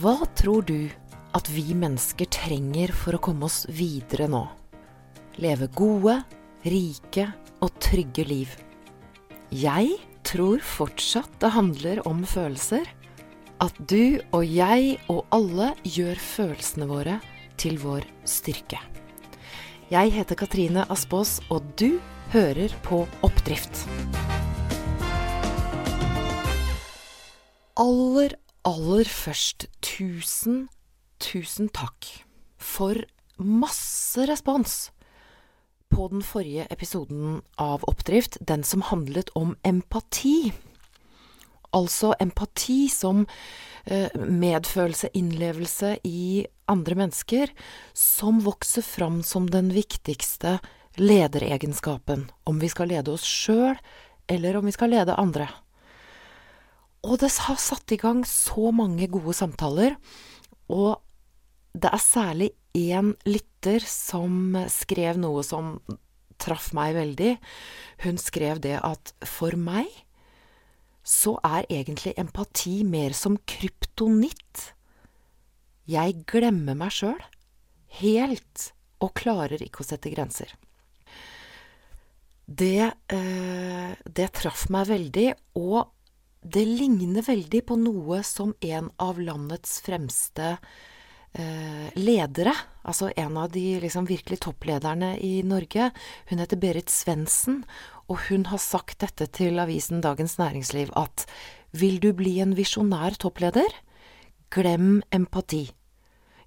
Hva tror du at vi mennesker trenger for å komme oss videre nå? Leve gode, rike og trygge liv. Jeg tror fortsatt det handler om følelser. At du og jeg og alle gjør følelsene våre til vår styrke. Jeg heter Katrine Aspaas, og du hører på Oppdrift. Aller, aller først, tusen, tusen takk for masse respons på den forrige episoden av Oppdrift, den som handlet om empati. Altså empati som eh, medfølelse, innlevelse i andre mennesker, som vokser fram som den viktigste lederegenskapen, om vi skal lede oss sjøl, eller om vi skal lede andre. Og det har satt i gang så mange gode samtaler, og det er særlig én lytter som skrev noe som traff meg veldig. Hun skrev det at for meg så er egentlig empati mer som kryptonitt. Jeg glemmer meg sjøl helt og klarer ikke å sette grenser. Det, eh, det traff meg veldig, og det ligner veldig på noe som en av landets fremste eh, ledere, altså en av de liksom virkelig topplederne i Norge, hun heter Berit Svendsen, og hun har sagt dette til avisen Dagens Næringsliv at vil du bli en visjonær toppleder, glem empati.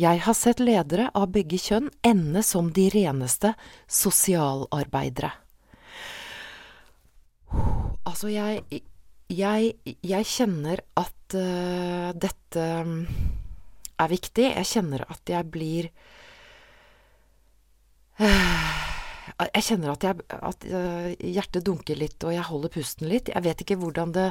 Jeg har sett ledere av begge kjønn ende som de reneste sosialarbeidere. Altså, jeg, jeg, jeg kjenner at uh, dette er viktig. Jeg kjenner at jeg blir uh, Jeg kjenner at, jeg, at uh, hjertet dunker litt, og jeg holder pusten litt. Jeg vet ikke hvordan det,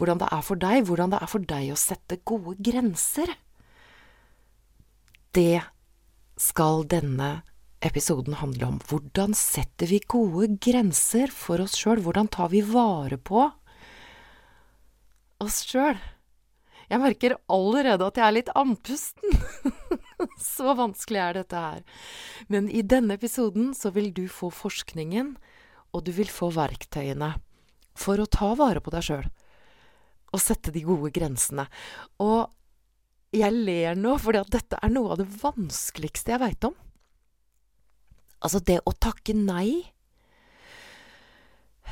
hvordan det er for deg, hvordan det er for deg å sette gode grenser. Det skal denne episoden handle om. Hvordan setter vi gode grenser for oss sjøl? Hvordan tar vi vare på oss sjøl? Jeg merker allerede at jeg er litt andpusten. så vanskelig er dette her. Men i denne episoden så vil du få forskningen, og du vil få verktøyene for å ta vare på deg sjøl. Og sette de gode grensene. Og jeg ler nå, fordi at dette er noe av det vanskeligste jeg veit om. Altså, det å takke nei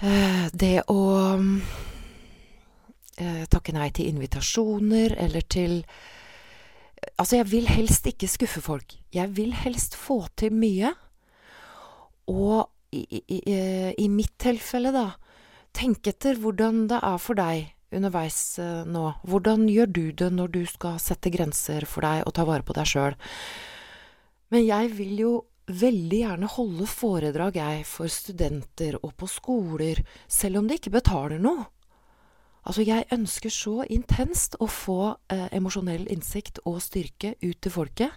Det å eh, takke nei til invitasjoner eller til Altså, jeg vil helst ikke skuffe folk. Jeg vil helst få til mye. Og i, i, i mitt tilfelle, da, tenk etter hvordan det er for deg underveis eh, nå. Hvordan gjør du det når du skal sette grenser for deg og ta vare på deg sjøl? Men jeg vil jo veldig gjerne holde foredrag, jeg, for studenter og på skoler, selv om de ikke betaler noe. Altså, jeg ønsker så intenst å få eh, emosjonell innsikt og styrke ut til folket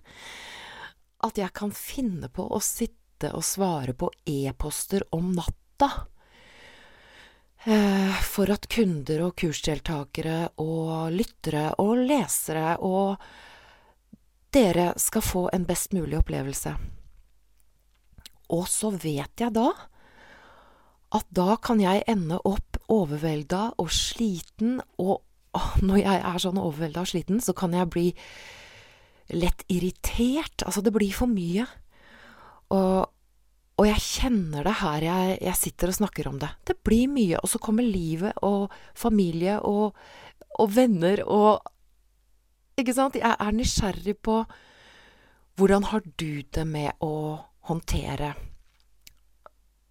at jeg kan finne på å sitte og svare på e-poster om natta. Eh, for at kunder og kursdeltakere og lyttere og lesere og dere skal få en best mulig opplevelse. Og så vet jeg da at da kan jeg ende opp overvelda og sliten, og når jeg er sånn overvelda og sliten, så kan jeg bli lett irritert. Altså, det blir for mye. Og, og jeg kjenner det her jeg, jeg, sitter og snakker om det. Det blir mye. Og så kommer livet og familie og, og venner og Ikke sant? Jeg er nysgjerrig på hvordan har du det med å håndtere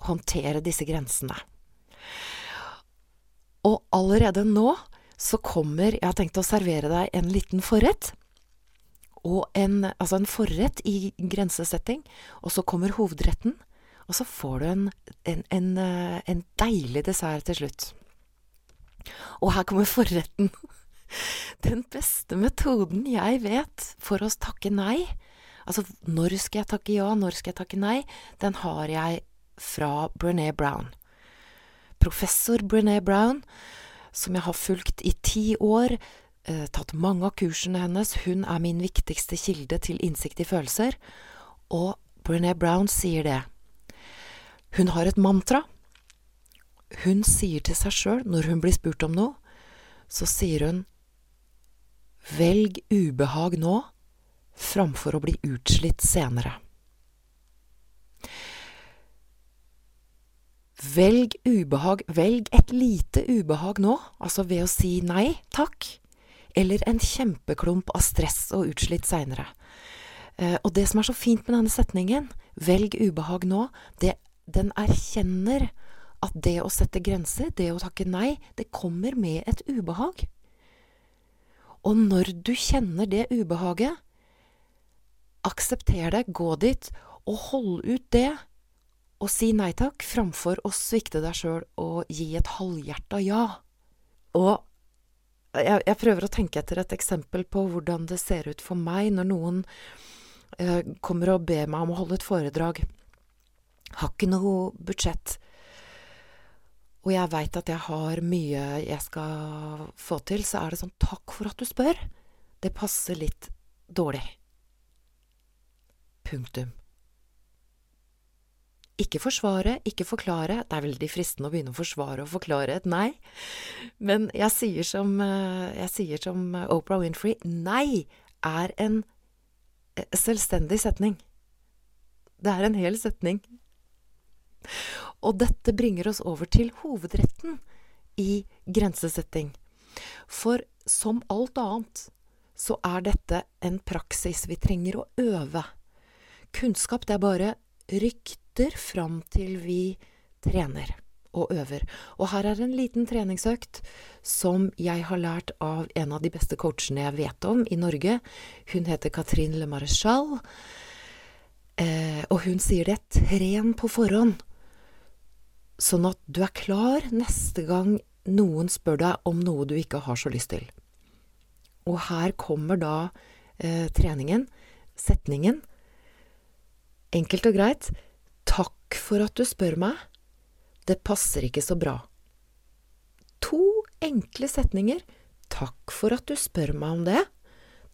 håndtere disse grensene. Og allerede nå så kommer Jeg har tenkt å servere deg en liten forrett. Og en, altså en forrett i grensesetting. Og så kommer hovedretten. Og så får du en, en, en, eh, en deilig dessert til slutt. Og her kommer forretten. Den beste metoden jeg vet for å takke nei, altså når skal jeg takke ja, når skal jeg takke nei, den har jeg fra Brené Brown. Professor Brené Brown, som jeg har fulgt i ti år, eh, tatt mange av kursene hennes. Hun er min viktigste kilde til innsikt i følelser. Og Brené Brown sier det. Hun har et mantra. Hun sier til seg sjøl, når hun blir spurt om noe, så sier hun Velg ubehag nå framfor å bli utslitt senere. Velg ubehag, velg et lite ubehag nå, altså ved å si nei takk, eller en kjempeklump av stress og utslitt seinere. Eh, og det som er så fint med denne setningen, velg ubehag nå, det, den erkjenner at det å sette grenser, det å takke nei, det kommer med et ubehag. Og når du kjenner det ubehaget, aksepter det, gå dit, og hold ut det og si nei takk framfor å svikte deg sjøl og gi et halvhjerta ja. Og jeg, jeg, prøver å tenke etter et eksempel på hvordan det ser ut for meg når noen eh, kommer og ber meg om å holde et foredrag. Har ikke noe budsjett. Og jeg veit at jeg har mye jeg skal få til, så er det sånn takk for at du spør. Det passer litt dårlig. Punktum. Ikke forsvare, ikke forklare. Det er veldig fristende å begynne å forsvare og forklare et nei. Men jeg sier som, eh, jeg sier som Oprah Winfrey nei er en eh, selvstendig setning. Det er en hel setning. Og dette bringer oss over til hovedretten i grensesetting. For som alt annet så er dette en praksis vi trenger å øve. Kunnskap, det er bare rykte lytter fram til vi trener og øver. Og her er en liten treningsøkt som jeg har lært av en av de beste coachene jeg vet om i Norge. Hun heter Katrin Le Maréchal, eh, og hun sier det tren på forhånd, sånn at du er klar neste gang noen spør deg om noe du ikke har så lyst til. Og her kommer da eh, treningen, setningen. Enkelt og greit. Takk for at du spør meg. Det passer ikke så bra. To enkle setninger. Takk for at du spør meg om det.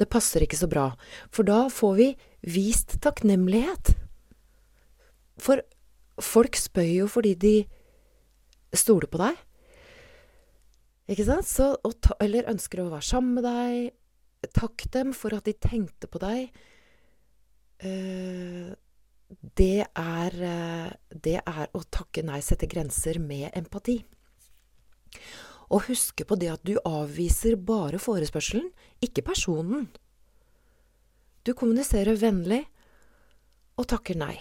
Det passer ikke så bra, for da får vi vist takknemlighet. For folk spør jo fordi de stoler på deg. Ikke sant? Så, ta, eller ønsker å være sammen med deg. Takk dem for at de tenkte på deg. Eh, det er, eh, det er å takke nei, sette grenser med empati. Og huske på det at du avviser bare forespørselen, ikke personen. Du kommuniserer vennlig og takker nei.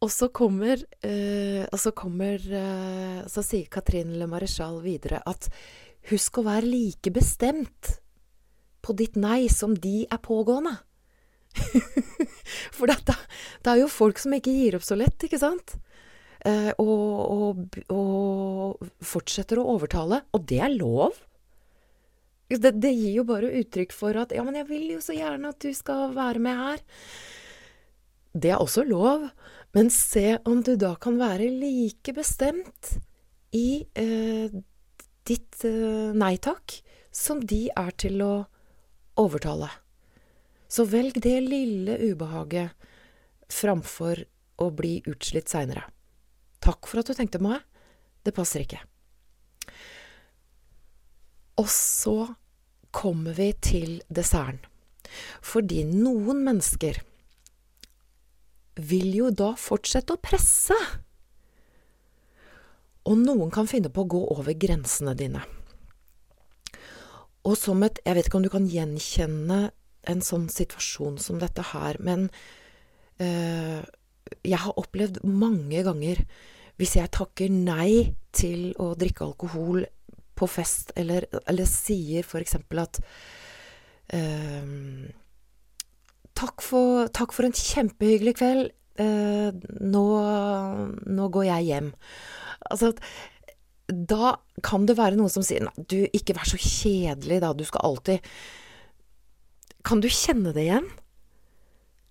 Og så kommer, øh, og så, kommer øh, så sier Katrin Le Maréchal videre at husk å være like bestemt på ditt nei som de er pågående. For det, det, er jo folk som ikke gir opp så lett, ikke sant? Eh, og, og, og, fortsetter å overtale. Og det er lov. Det, det, gir jo bare uttrykk for at 'ja, men jeg vil jo så gjerne at du skal være med her'. Det er også lov, men se om du da kan være like bestemt i eh, ditt eh, nei takk som de er til å overtale. Så velg det lille ubehaget framfor å bli utslitt seinere. Takk for at du tenkte på meg. Det passer ikke. Og så kommer vi til desserten. Fordi noen mennesker vil jo da fortsette å presse. Og noen kan finne på å gå over grensene dine. Og som et Jeg vet ikke om du kan gjenkjenne en sånn situasjon som dette her, men øh, jeg har opplevd mange ganger hvis jeg takker nei til å drikke alkohol på fest, eller, eller sier for eksempel at øh, takk, for, takk, for, en kjempehyggelig kveld. Øh, nå, nå, går jeg hjem. Altså da kan det være noen som sier nei, du, ikke vær så kjedelig, da, du skal alltid kan du kjenne det igjen?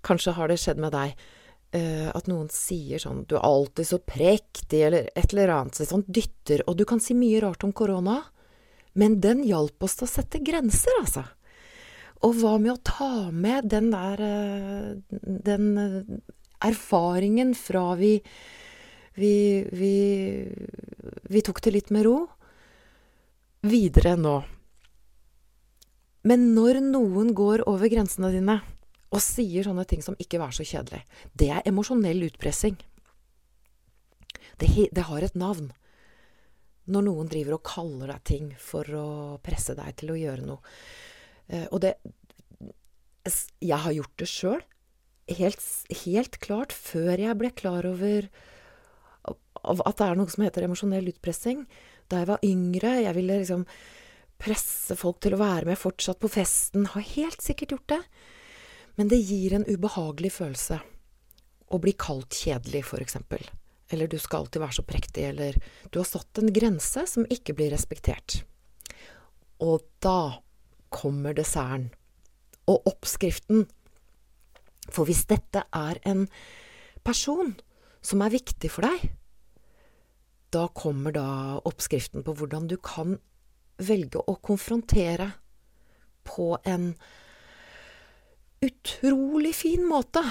Kanskje har det skjedd med deg uh, at noen sier sånn 'du er alltid så prektig', eller et eller annet sånn dytter, og du kan si mye rart om korona, Men den hjalp oss til å sette grenser, altså. Og hva med å ta med den der uh, Den uh, erfaringen fra vi vi, vi, vi tok det litt med ro videre nå. Men når noen går over grensene dine og sier sånne ting som 'ikke vær så kjedelig', det er emosjonell utpressing. Det, det, har et navn. Når noen driver og kaller deg ting for å presse deg til å gjøre noe. Eh, og det Jeg har gjort det sjøl. Helt, helt klart før jeg ble klar over at det er noe som heter emosjonell utpressing. Da jeg var yngre, jeg ville liksom presse folk til å være med fortsatt på festen. Har helt sikkert gjort det. Men det gir en ubehagelig følelse å bli kalt kjedelig, for eksempel. Eller du skal alltid være så prektig, eller du har satt en grense som ikke blir respektert. Og da kommer desserten. Og oppskriften. For hvis dette er en person som er viktig for deg, da kommer da oppskriften på hvordan du kan velge å konfrontere på en utrolig fin måte.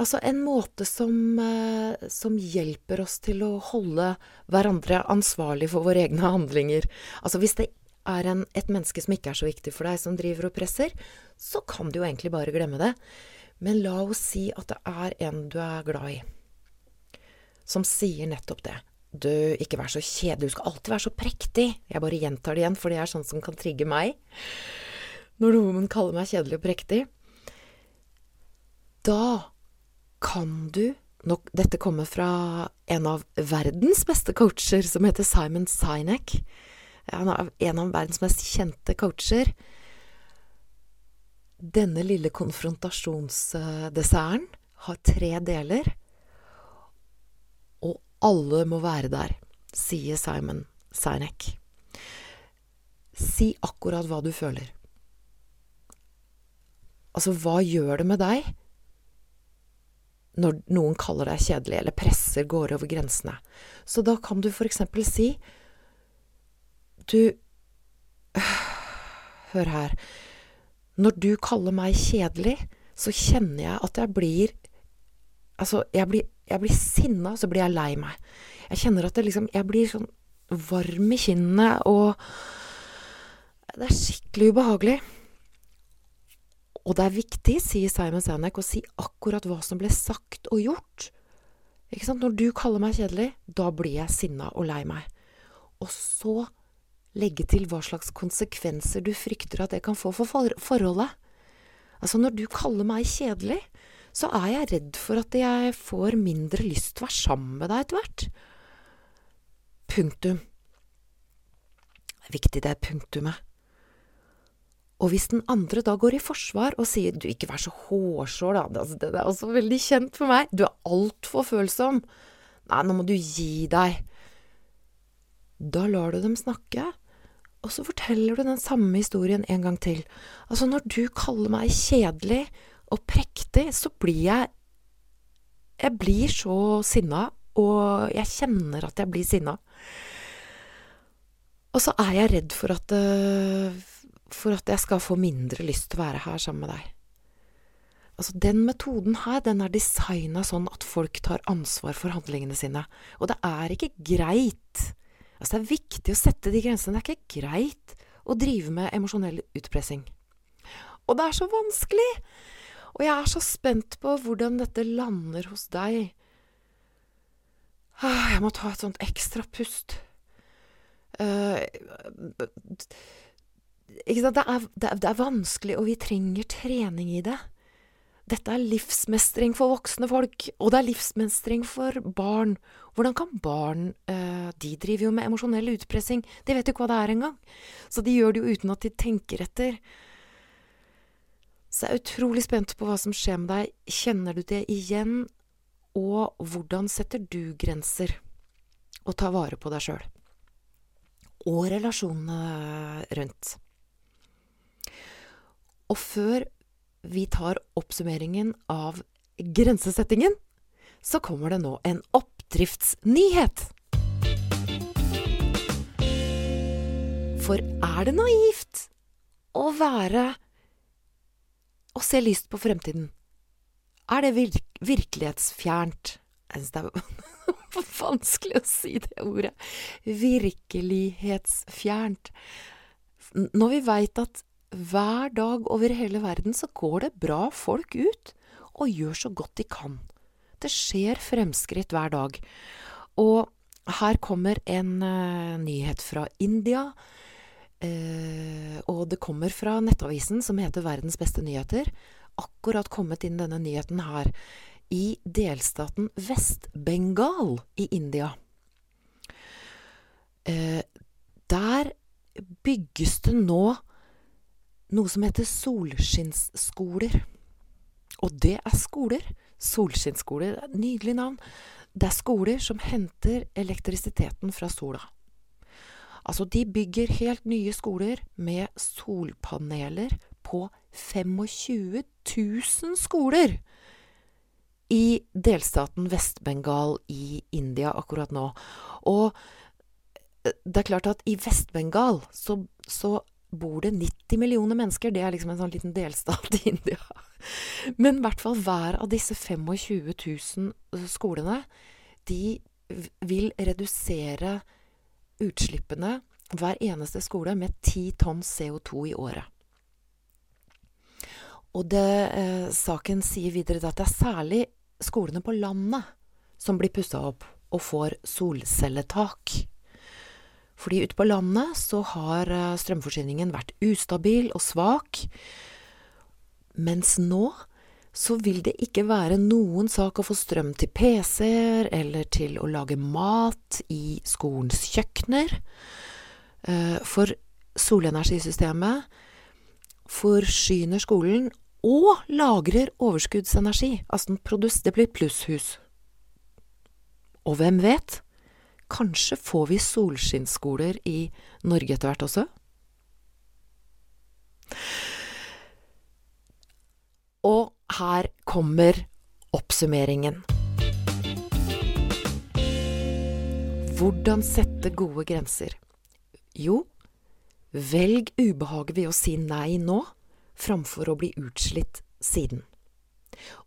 Altså en måte som, eh, som, hjelper oss til å holde hverandre ansvarlig for våre egne handlinger. Altså hvis det er en, et menneske som ikke er så viktig for deg, som driver og presser, så kan du jo egentlig bare glemme det. Men la oss si at det er en du er glad i, som sier nettopp det. Du, ikke vær så kjedelig, du skal alltid være så prektig. Jeg bare gjentar det igjen, for det er sånn som kan trigge meg. Når noen kaller meg kjedelig og prektig. Da kan du nok Dette kommer fra en av verdens beste coacher, som heter Simon Sinek. Han er en av verdens mest kjente coacher. Denne lille konfrontasjonsdesserten har tre deler. Alle må være der, sier Simon Sinek. Si akkurat hva du føler. Altså, hva gjør det med deg når noen kaller deg kjedelig eller presser går over grensene? Så da kan du for eksempel si Du Hør her. Når du kaller meg kjedelig, så kjenner jeg at jeg blir Altså, jeg blir jeg blir sinna, så blir jeg lei meg. Jeg kjenner at det liksom Jeg blir sånn varm i kinnene, og Det er skikkelig ubehagelig. Og det er viktig, sier Simon Sanek, å si akkurat hva som ble sagt og gjort. Ikke sant? Når du kaller meg kjedelig, da blir jeg sinna og lei meg. Og så legge til hva slags konsekvenser du frykter at det kan få for forholdet. Altså, når du kaller meg kjedelig, så er jeg redd for at jeg får mindre lyst til å være sammen med deg etter hvert. Punktum. Det er viktig, det punktumet. Og hvis den andre da går i forsvar og sier du, ikke vær så hårsår, da, altså, det er også veldig kjent for meg, du er altfor følsom, nei, nå må du gi deg. Da lar du dem snakke, og så forteller du den samme historien en gang til. Altså, når du kaller meg kjedelig og prektig, så blir jeg Jeg blir så sinna, og jeg kjenner at jeg blir sinna. Og så er jeg redd for at, eh, for at jeg skal få mindre lyst til å være her sammen med deg. Altså, den metoden her, den er designa sånn at folk tar ansvar for handlingene sine. Og det er ikke greit Altså, det er viktig å sette de grensene. Det er ikke greit å drive med emosjonell utpressing. Og det er så vanskelig! Og jeg er så spent på hvordan dette lander hos deg. Ah, jeg må ta et sånt ekstra pust. Uh, ikke sant? Det er, det, er, det er, vanskelig, og vi trenger trening i det. Dette er livsmestring for voksne folk, og det er livsmestring for barn. Hvordan kan barn uh, De driver jo med emosjonell utpressing, de vet jo ikke hva det er engang. Så de gjør det jo uten at de tenker etter. Så jeg er utrolig spent på hva som skjer med deg. Kjenner du det igjen? Og hvordan setter du grenser? Og tar vare på deg sjøl. Og relasjonene rundt. Og før vi tar oppsummeringen av grensesettingen, så kommer det nå en oppdriftsnyhet. For er det naivt å være Å se lyst på fremtiden? Er det vir virkelighetsfjernt? Jeg syns det er vanskelig å si det ordet. Virkelighetsfjernt. Når vi veit at hver dag over hele verden så går det bra folk ut og gjør så godt de kan. Det skjer fremskritt hver dag. Og her kommer en uh, nyhet fra India. Uh, og det kommer fra nettavisen som heter Verdens beste nyheter. Akkurat kommet inn denne nyheten her. I delstaten Vest-Bengal i India. Eh, der bygges det nå noe som heter solskinnsskoler. Og det er skoler. Solskinnsskoler. Nydelig navn. Det er skoler som henter elektrisiteten fra sola. Altså, de bygger helt nye skoler med solpaneler på 25 000 skoler i delstaten Vest-Bengal i India akkurat nå. Og eh, det er klart at i Vest-Bengal så, så bor det 90 millioner mennesker. Det er liksom en sånn liten delstat i India. Men i hvert fall hver av disse 25 000 skolene, de vil redusere utslippene hver eneste skole med 10 tonn CO2 i året. Og det, eh, saken sier videre at det er særlig skolene på landet som blir pussa opp og får solcelletak. Fordi ute på landet så har eh, strømforsyningen vært ustabil og svak. Mens nå så vil det ikke være noen sak å få strøm til PC-er eller til å lage mat i skolens kjøkkener. Eh, for solenergisystemet forsyner skolen og lagrer overskuddsenergi. Altså det blir plusshus. Og hvem vet? Kanskje får vi solskinnsskoler i Norge etter hvert også? Og her kommer oppsummeringen. Hvordan sette gode grenser? Jo, velg ubehaget ved å si nei nå, framfor å bli utslitt siden.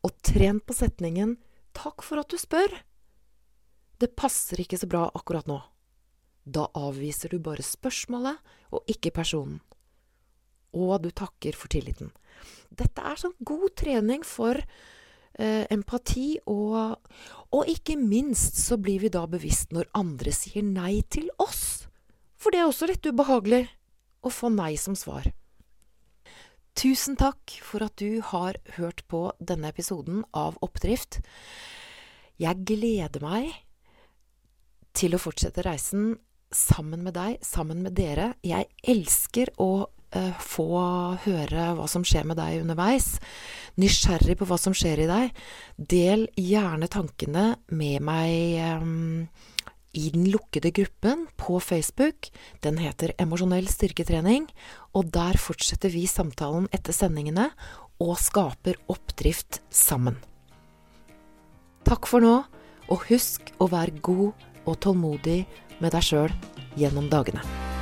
Og tren på setningen 'takk for at du spør'. Det passer ikke så bra akkurat nå. Da avviser du bare spørsmålet og ikke personen. Og du takker for tilliten. Dette er sånn god trening for eh, empati, og, og ikke minst så blir vi da bevisst når andre sier nei til oss. For det er også litt ubehagelig å få nei som svar. Tusen takk for at du har hørt på denne episoden av Oppdrift. Jeg gleder meg til å fortsette reisen sammen med deg, sammen med dere. Jeg elsker å få høre hva som skjer med deg underveis. Nysgjerrig på hva som skjer i deg. Del gjerne tankene med meg um, i den lukkede gruppen på Facebook. Den heter Emosjonell styrketrening, og der fortsetter vi samtalen etter sendingene og skaper oppdrift sammen. Takk for nå, og husk å være god og tålmodig med deg sjøl gjennom dagene.